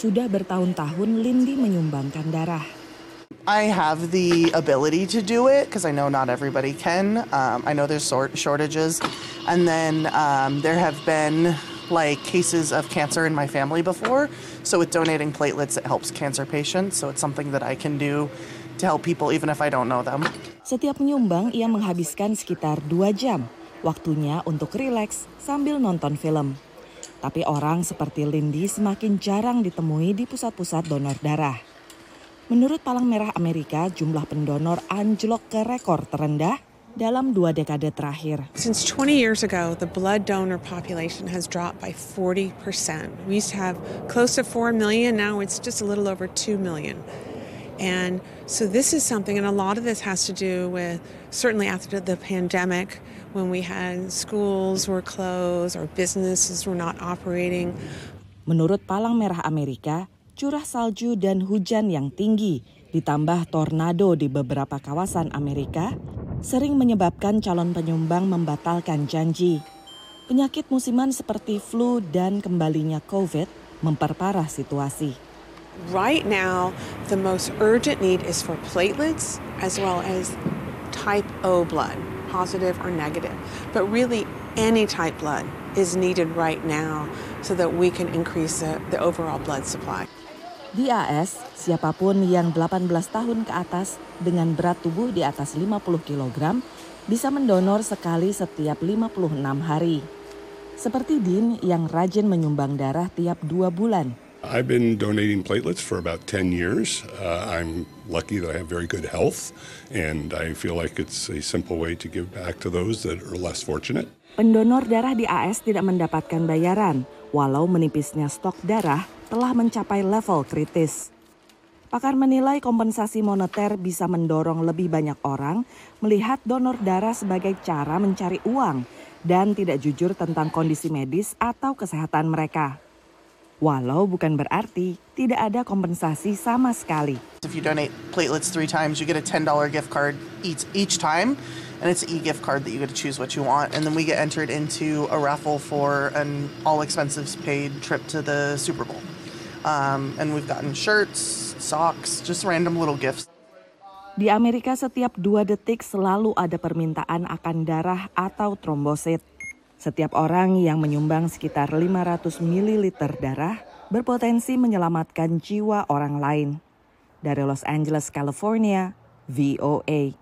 Sudah bertahun-tahun Lindy menyumbangkan darah. I have the ability to do it because I know not everybody can. Um, I know there's sort shortages, and then um, there have been like cases of cancer in my family before. So with donating platelets, it helps cancer patients. So it's something that I can do to help people even if I don't know them. Setiap menyumbang, ia menghabiskan sekitar dua jam. Waktunya untuk rileks sambil nonton film. Tapi orang seperti Lindy semakin jarang ditemui di pusat-pusat donor darah. Menurut Palang Merah Amerika, jumlah pendonor anjlok ke rekor terendah dalam dua dekade terakhir. Since 20 years ago, the blood donor population has dropped by 40%. We used to have close to 4 million, now it's just a little over 2 million. And so this is something, and a lot of this has to do with certainly after the pandemic, when we had schools were closed, our businesses were not operating. Menurut Palang Merah Amerika, curah salju dan hujan yang tinggi, ditambah tornado di beberapa kawasan Amerika, sering menyebabkan calon penyumbang membatalkan janji. Penyakit musiman seperti flu dan kembalinya COVID memperparah situasi. Right now, the most urgent need is for platelets as well as type O blood, positive or negative. But really, any type blood is needed right now so that we can increase the, the overall blood supply. Di AS, siapa pun yang 18 tahun ke atas dengan berat tubuh di atas 50 kg bisa mendonor sekali setiap 56 hari. Seperti Din yang rajin menyumbang darah tiap dua bulan. I've been donating platelets for about 10 years. Uh, I'm lucky that I have very good health, and I feel like it's a simple way to give back to those that are less fortunate. Pendonor darah di AS tidak mendapatkan bayaran, walau menipisnya stok darah telah mencapai level kritis. Pakar menilai kompensasi moneter bisa mendorong lebih banyak orang melihat donor darah sebagai cara mencari uang dan tidak jujur tentang kondisi medis atau kesehatan mereka. Walau bukan berarti tidak ada kompensasi sama sekali. If you donate platelets three times, you get a $10 gift card each, each time. And it's an e-gift card that you get to choose what you want. And then we get entered into a raffle for an all expenses paid trip to the Super Bowl. Um, and we've gotten shirts, socks, just random little gifts. Di Amerika setiap dua detik selalu ada permintaan akan darah atau trombosit. Setiap orang yang menyumbang sekitar 500 ml darah berpotensi menyelamatkan jiwa orang lain. Dari Los Angeles, California, VOA.